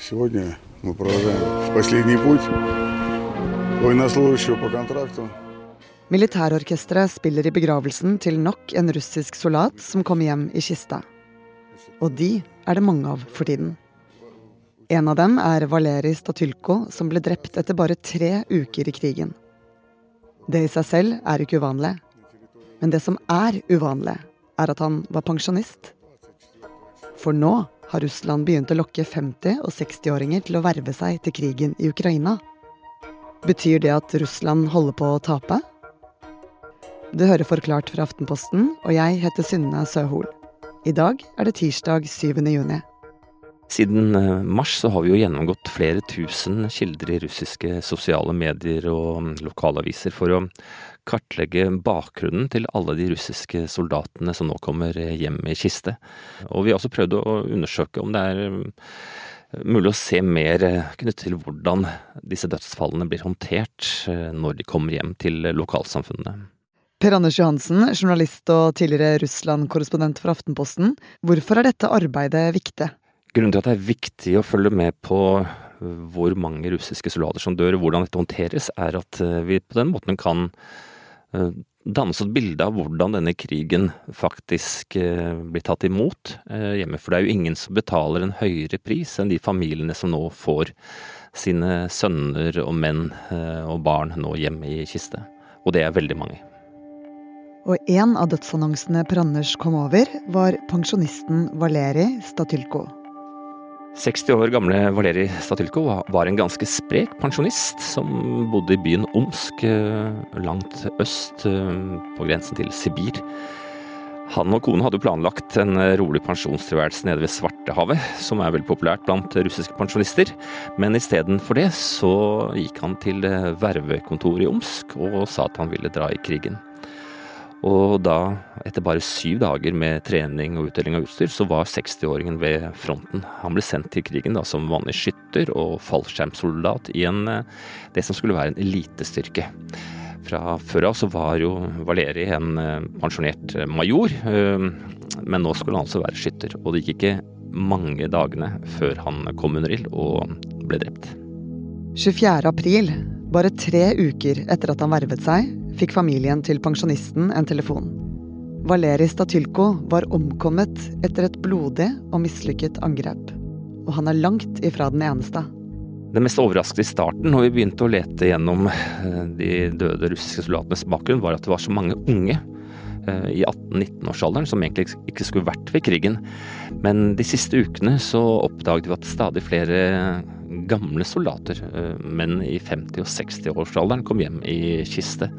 Сегодня мы продолжаем в последний путь военнослужащего по контракту. Militærorkesteret spiller i begravelsen til nok en russisk soldat som kommer hjem i kista. Og de er det mange av for tiden. En av dem er Valerij Statylko, som ble drept etter bare tre uker i krigen. Det i seg selv er ikke uvanlig. Men det som er uvanlig, er at han var pensjonist. For nå har Russland begynt å lokke 50- og 60-åringer til å verve seg til krigen i Ukraina. Betyr det at Russland holder på å tape? Du hører Forklart fra Aftenposten, og jeg heter Synne Søhol. I dag er det tirsdag 7. juni. Siden eh, mars så har vi jo gjennomgått flere tusen kilder i russiske sosiale medier og mm, lokalaviser for å kartlegge bakgrunnen til alle de russiske soldatene som nå kommer hjem i kiste. Og vi har også prøvd å undersøke om det er mm, mulig å se mer eh, knyttet til hvordan disse dødsfallene blir håndtert eh, når de kommer hjem til lokalsamfunnene. Per Anders Johansen, journalist og tidligere Russland-korrespondent for Aftenposten. Hvorfor er dette arbeidet viktig? Grunnen til at det er viktig å følge med på hvor mange russiske soldater som dør, og hvordan dette håndteres, er at eh, vi på den måten kan eh, danne oss et bilde av hvordan denne krigen faktisk eh, blir tatt imot hjemme. For det er jo ingen som betaler en høyere pris enn de familiene som nå får sine sønner og menn og barn nå hjemme i kiste. Og det er veldig mange. Og en av dødsannonsene Per Anders kom over, var pensjonisten Valeri Statylko. 60 år gamle Valerij Statylko var en ganske sprek pensjonist som bodde i byen Omsk, eh, langt øst eh, på grensen til Sibir. Han og kone hadde planlagt en rolig pensjonstilværelse nede ved Svartehavet, som er veldig populært blant russiske pensjonister, men istedenfor det så gikk han til eh, vervekontoret i Omsk og sa at han ville dra i krigen. Og da, etter bare syv dager med trening og utdeling av utstyr, så var 60-åringen ved fronten. Han ble sendt til krigen da som vanlig skytter og fallskjermsoldat i en, eh, det som skulle være en elitestyrke. Fra før av så var jo Valeri en eh, pensjonert eh, major, men nå skulle han altså være skytter. Og det gikk ikke mange dagene før han kom under ild og ble drept. 24. april, bare tre uker etter at han vervet seg, fikk familien til pensjonisten en telefon. Valerij Statylko var omkommet etter et blodig og mislykket angrep. Og han er langt ifra den eneste. Det mest overraskende i starten, når vi begynte å lete gjennom eh, de døde russiske soldatenes bakgrunn, var at det var så mange unge eh, i 18-19-årsalderen som egentlig ikke skulle vært ved krigen. Men de siste ukene så oppdaget vi at stadig flere gamle soldater, eh, menn i 50- og 60-årsalderen, kom hjem i kiste.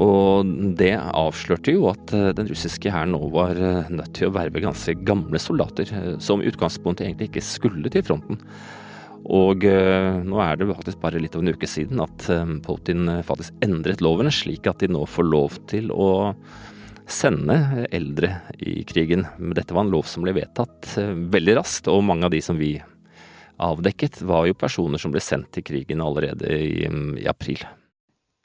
Og det avslørte jo at eh, den russiske hæren nå var eh, nødt til å verve ganske gamle soldater, som i utgangspunktet egentlig ikke skulle til fronten. Og nå er det faktisk bare litt over en uke siden at Putin faktisk endret lovene, slik at de nå får lov til å sende eldre i krigen. Men dette var en lov som ble vedtatt veldig raskt, og mange av de som vi avdekket, var jo personer som ble sendt til krigen allerede i, i april.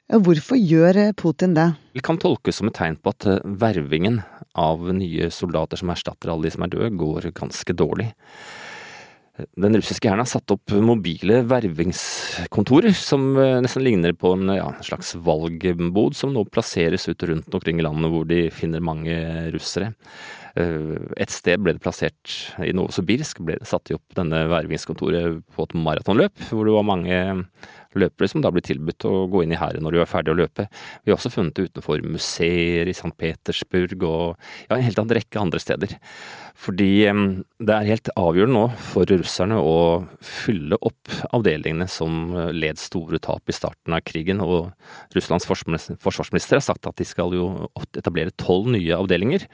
Hvorfor gjør eh, Putin det? Det kan tolkes som et tegn på at eh, vervingen av nye soldater som erstatter alle de som er døde, går ganske dårlig. Den russiske hæren har satt opp mobile vervingskontorer som eh, nesten ligner på en ja, slags valgbod, som nå plasseres ut rundt omkring i landet hvor de finner mange russere. Et sted ble det plassert i Novosibirsk, ble det satt opp denne vervingskontoret på et maratonløp, hvor det var mange løpere som da blir tilbudt å gå inn i hæren når du er ferdig å løpe. Vi har også funnet det utenfor museer i St. Petersburg og ja, en helt annen rekke andre steder. Fordi det er helt avgjørende nå for russerne å fylle opp avdelingene som led store tap i starten av krigen. Og Russlands forsvarsminister har sagt at de skal jo etablere tolv nye avdelinger.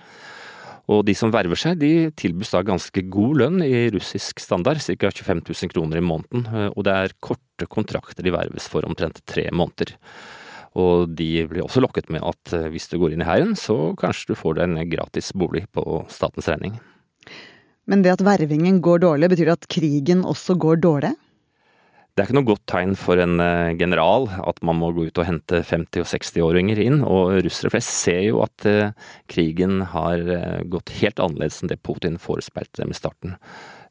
Og de som verver seg, de tilbys da ganske god lønn i russisk standard, ca. 25 000 kroner i måneden. Eh, og det er korte kontrakter de verves for omtrent tre måneder. Og de blir også lokket med at eh, hvis du går inn i hæren, så kanskje du får deg en gratis bolig på statens regning. Men det at vervingen går dårlig, betyr det at krigen også går dårlig? Det er ikke noe godt tegn for en eh, general at man må gå ut og hente 50- og 60-åringer inn, og russere flest ser jo at uh, krigen har uh, gått helt annerledes enn det Putin forespeilte dem i starten.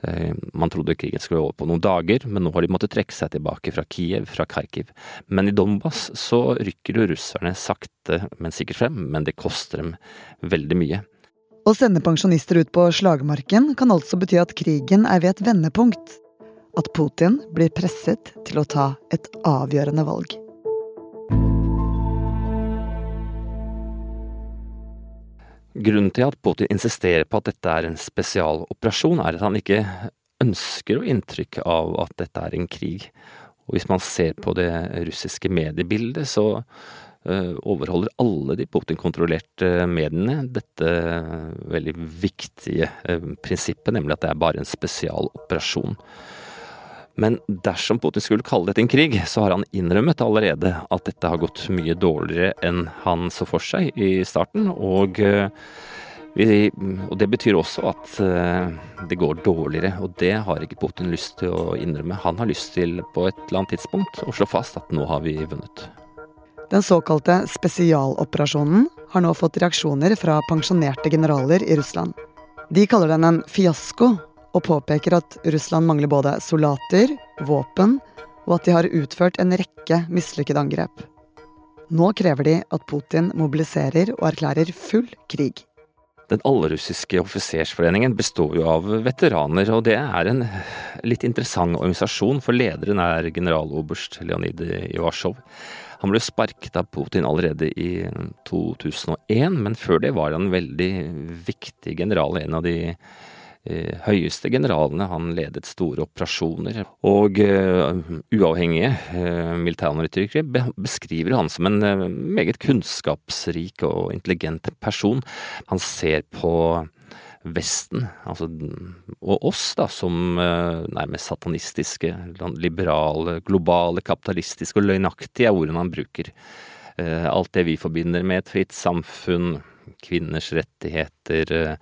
Eh, man trodde krigen skulle over på noen dager, men nå har de måttet trekke seg tilbake fra Kiev, fra Kharkiv. Men i Donbas så rykker jo russerne sakte, men sikkert frem, men det koster dem veldig mye. Å sende pensjonister ut på slagmarken kan altså bety at krigen er ved et vendepunkt. At Putin blir presset til å ta et avgjørende valg. Grunnen til at Putin insisterer på at dette er en spesialoperasjon, er at han ikke ønsker å inntrykk av at dette er en krig. Og hvis man ser på det russiske mediebildet, så uh, overholder alle de Putin-kontrollerte mediene dette veldig viktige prinsippet, nemlig at det er bare en spesialoperasjon. Men dersom Putin skulle kalle dette en krig, så har han innrømmet allerede at dette har gått mye dårligere enn han så for seg i starten. Og, eh, og det betyr også at eh, det går dårligere, og det har ikke Putin lyst til å innrømme. Han har lyst til på et eller annet tidspunkt å slå fast at nå har vi vunnet. Den såkalte spesialoperasjonen har nå fått reaksjoner fra pensjonerte generaler i Russland. De kaller den en fiasko og påpeker at Russland mangler både soldater, våpen og at de har utført en rekke mislykkede angrep. Nå krever de at Putin mobiliserer og erklærer full krig. Den allrussiske offisersforeningen består jo av veteraner, og det er en litt interessant organisasjon, for lederen er generaloberst Leonid Ivasjov. Han ble sparket av Putin allerede i 2001, men før det var han en veldig viktig general, en av de høyeste generalene. Han ledet store operasjoner. Og uh, uavhengige uh, militæranalytikere beskriver han som en meget kunnskapsrik og intelligent person. Han ser på Vesten, altså, og oss, da, som nærmest satanistiske, liberale, globale, kapitalistiske og løgnaktige, er ordene han bruker. alt det vi forbinder med et fritt samfunn, kvinners rettigheter,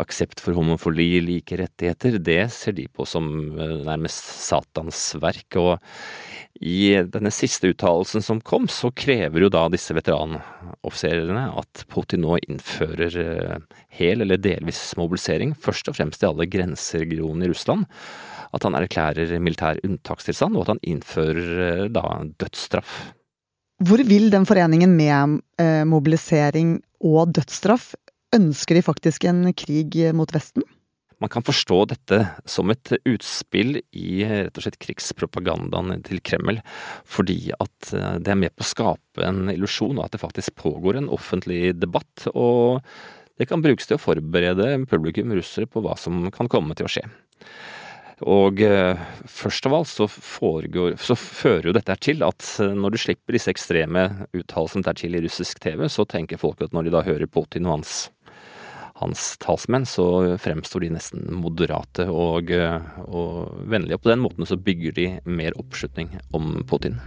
aksept for homofili, like rettigheter, det ser de på som eh, nærmest Satans verk. Og i denne siste uttalelsen som kom, så krever jo da disse veteranoffiserene at Putin nå innfører eh, hel eller delvis mobilisering, først og fremst i alle grenseregionene i Russland. At han erklærer militær unntakstilstand, og at han innfører eh, da dødsstraff. Hvor vil den foreningen med mobilisering og dødsstraff Ønsker de faktisk en krig mot Vesten? Man kan forstå dette som et utspill i rett og slett krigspropagandaen til Kreml, fordi at eh, det er med på å skape en illusjon av at det faktisk pågår en offentlig debatt, og det kan brukes til å forberede publikum russere på hva som kan komme til å skje. Og eh, først av alt så, foregår, så fører jo dette til at eh, når du slipper disse ekstreme uttalelsene til i russisk TV, så tenker folk at når de da hører Putin og hans hans talsmenn, så fremstår de nesten moderate og, og vennlige. Og på den måten så bygger de mer oppslutning om Putin.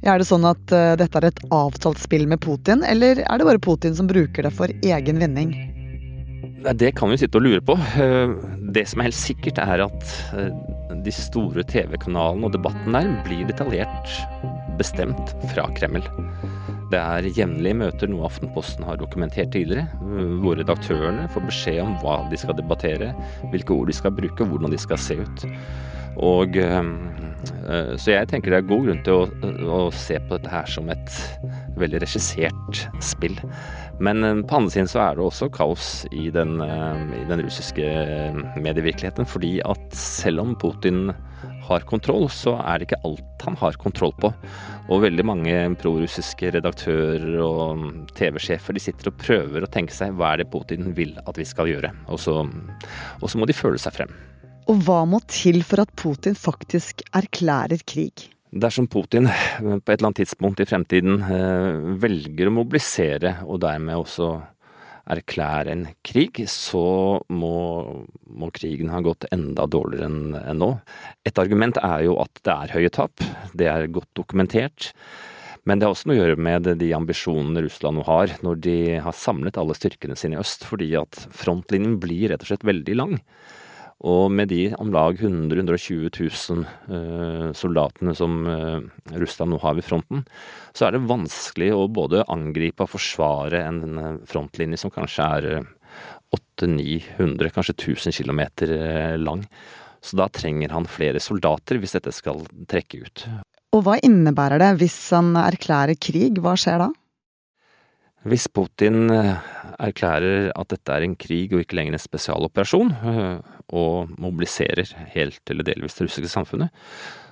Ja, er det sånn at uh, dette er et avtalt spill med Putin, eller er det bare Putin som bruker det for egen vinning? Det kan vi sitte og lure på. Eh, det som er helt sikkert, er at eh, de store TV-kanalene og debatten der blir detaljert bestemt fra Kreml. Det er jevnlige møter, noe Aftenposten har dokumentert tidligere, hvor redaktørene får beskjed om hva de skal debattere, hvilke ord de skal bruke, og hvordan de skal se ut. Og eh, Så jeg tenker det er god grunn til å, å se på dette her som et veldig regissert spill. Men eh, på andre siden så er det også kaos i den, eh, i den russiske medievirkeligheten, fordi at selv om Putin har kontroll, så er det ikke alt han har kontroll på. Og veldig mange prorussiske redaktører og TV-sjefer de sitter og prøver å tenke seg hva er det Putin vil at vi skal gjøre. Og så, og så må de føle seg frem. Og hva må til for at Putin faktisk erklærer krig? Dersom Putin på et eller annet tidspunkt i fremtiden eh, velger å mobilisere, og dermed også erklære en krig, så må, må krigen ha gått enda dårligere enn en nå. Et argument er jo at det er høye tap. Det er godt dokumentert. Men det har også noe å gjøre med de ambisjonene Russland nå har, når de har samlet alle styrkene sine i øst, fordi at frontlinjen blir rett og slett veldig lang. Og med de om lag 100 120 000 uh, soldatene som uh, Russland nå har ved fronten, så er det vanskelig å både angripe og forsvare en uh, frontlinje som kanskje er 800-900, kanskje 1000 km lang. Så da trenger han flere soldater hvis dette skal trekke ut. Og hva innebærer det hvis han erklærer krig, hva skjer da? Hvis Putin eh, erklærer at dette er en krig og ikke lenger en spesialoperasjon, eh, og mobiliserer helt eller delvis det russiske samfunnet,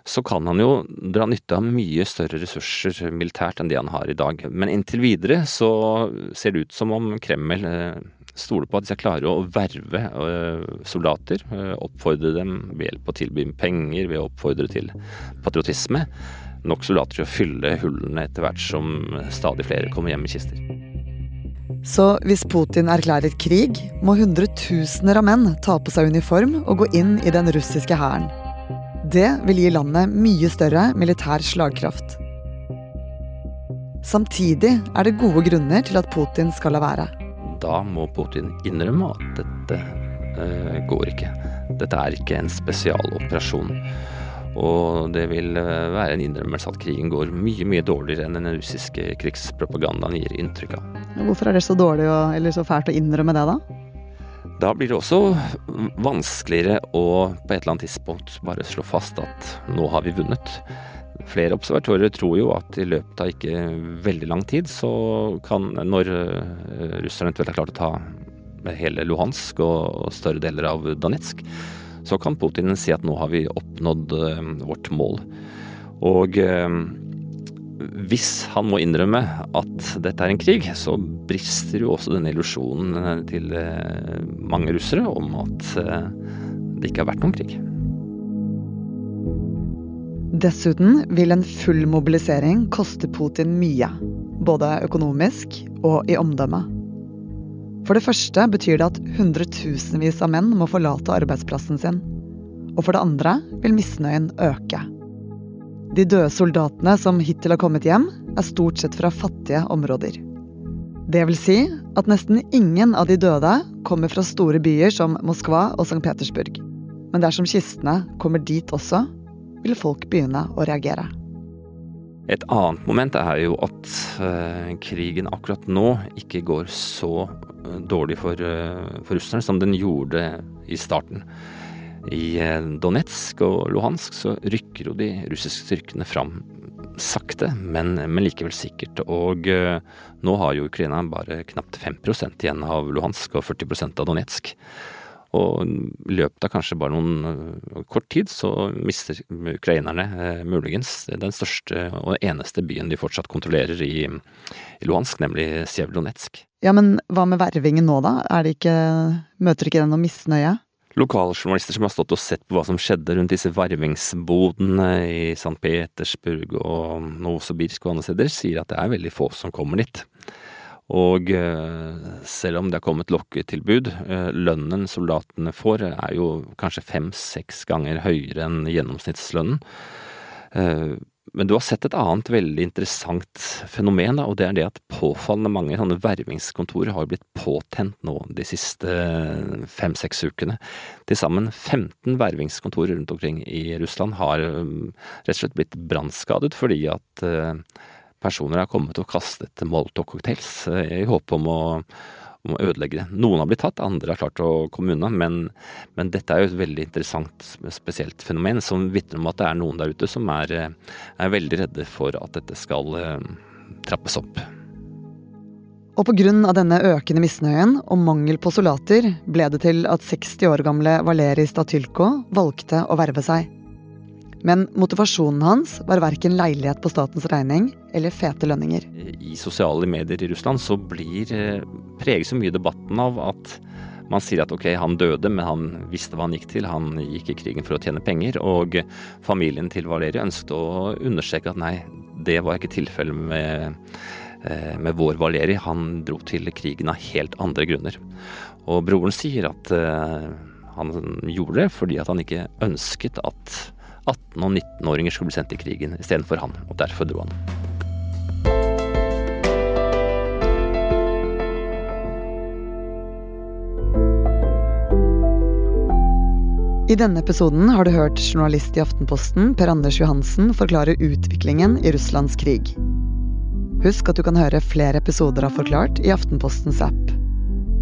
så kan han jo dra nytte av mye større ressurser militært enn det han har i dag. Men inntil videre så ser det ut som om Kreml eh, stoler på at de skal klare å verve soldater, oppfordre dem ved hjelp å tilby penger, ved å oppfordre til patriotisme. Nok soldater til å fylle hullene etter hvert som stadig flere kommer hjem i kister. Så hvis Putin erklærer krig, må hundretusener av menn ta på seg uniform og gå inn i den russiske hæren. Det vil gi landet mye større militær slagkraft. Samtidig er det gode grunner til at Putin skal la være. Da må Putin innrømme at dette uh, går ikke. Dette er ikke en spesialoperasjon. Og det vil eh, være en innrømmelse at krigen går mye, mye dårligere enn den russiske krigspropagandaen gir inntrykk av. Hvorfor er det så dårlig å, eller så fælt å innrømme det, da? Da blir det også vanskeligere å på et eller annet tidspunkt bare slå fast at nå har vi vunnet. Flere observatører tror jo at i løpet av ikke veldig lang tid, så kan, når eh, russerne eventuelt har klart å ta hele Luhansk og større deler av Donetsk, så kan Putin si at nå har vi oppnådd eh, vårt mål. Og eh, hvis han må innrømme at dette er en krig, så brister jo også denne illusjonen eh, til mange russere om at det ikke har vært noen krig. Dessuten vil en full mobilisering koste Putin mye. Både økonomisk og i omdømme. For det første betyr det at hundretusenvis av menn må forlate arbeidsplassen sin. Og for det andre vil misnøyen øke. De døde soldatene som hittil har kommet hjem, er stort sett fra fattige områder. Det vil si at nesten ingen av de døde kommer fra store byer som Moskva og St. Petersburg. Men dersom kistene kommer dit også, vil folk begynne å reagere. Et annet moment er jo at uh, krigen akkurat nå ikke går så uh, dårlig for, uh, for russerne som den gjorde i starten. I Donetsk og Luhansk så rykker jo de russiske styrkene fram sakte, men, men likevel sikkert. Og nå har jo Ukraina bare knapt 5% igjen av Luhansk og 40% av Donetsk. Og i løpet av kanskje bare noen øh, kort tid så mister ukrainerne eh, muligens den største og eneste byen de fortsatt kontrollerer i, i Luhansk, nemlig Sjevronetsk. Ja, men hva med vervingen nå, da? Er det ikke, møter ikke den noe misnøye? Lokaljournalister som har stått og sett på hva som skjedde rundt disse vervingsbodene i St. Petersburg og Novosibirsk og andre steder, sier at det er veldig få som kommer dit. Og eh, selv om det er kommet lokketilbud, eh, lønnen soldatene får er jo kanskje fem-seks ganger høyere enn gjennomsnittslønnen. Eh, men du har sett et annet veldig interessant fenomen, da, og det er det at påfallende mange sånne vervingskontorer har blitt påtent nå de siste fem-seks ukene. Til sammen 15 vervingskontorer rundt omkring i Russland har rett og slett blitt brannskadet fordi at personer har kommet og kastet molotov-cocktails eh, i håp om å, om å, ødelegge det. Noen har blitt tatt, andre har klart å komme unna, men, men dette er jo et veldig interessant, spesielt fenomen som vitner om at det er noen der ute som er, eh, er veldig redde for at dette skal uh, trappes opp. Og pga. denne økende misnøyen og mangel på soldater ble det til at 60 år gamle Valeri Statylko valgte å verve seg. Men motivasjonen hans var verken leilighet på statens regning eller fete lønninger. I sosiale medier i Russland så blir preget preges så mye debatten av at man sier at ok, han døde, men han visste hva han gikk til. Han gikk i krigen for å tjene penger. Og familien til Valeri ønsket å understreke at nei, det var ikke tilfellet med, eh, med vår Valeri. Han dro til krigen av helt andre grunner. Og broren sier at uh, han gjorde det fordi at han ikke ønsket at 18- og 19-åringer skulle bli sendt i krigen istedenfor han, og derfor dro han. I denne episoden har du hørt journalist i Aftenposten Per Anders Johansen forklare utviklingen i Russlands krig. Husk at du kan høre flere episoder av Forklart i Aftenpostens app.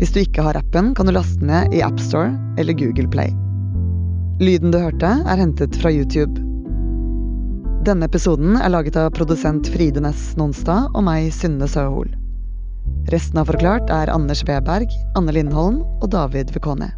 Hvis du ikke har appen, kan du laste ned i AppStore eller Google Play. Lyden du hørte, er hentet fra YouTube. Denne episoden er laget av produsent Fride Næss Nonstad og meg, Synne Søhol. Resten av Forklart er Anders Weberg, Anne Lindholm og David Vekone.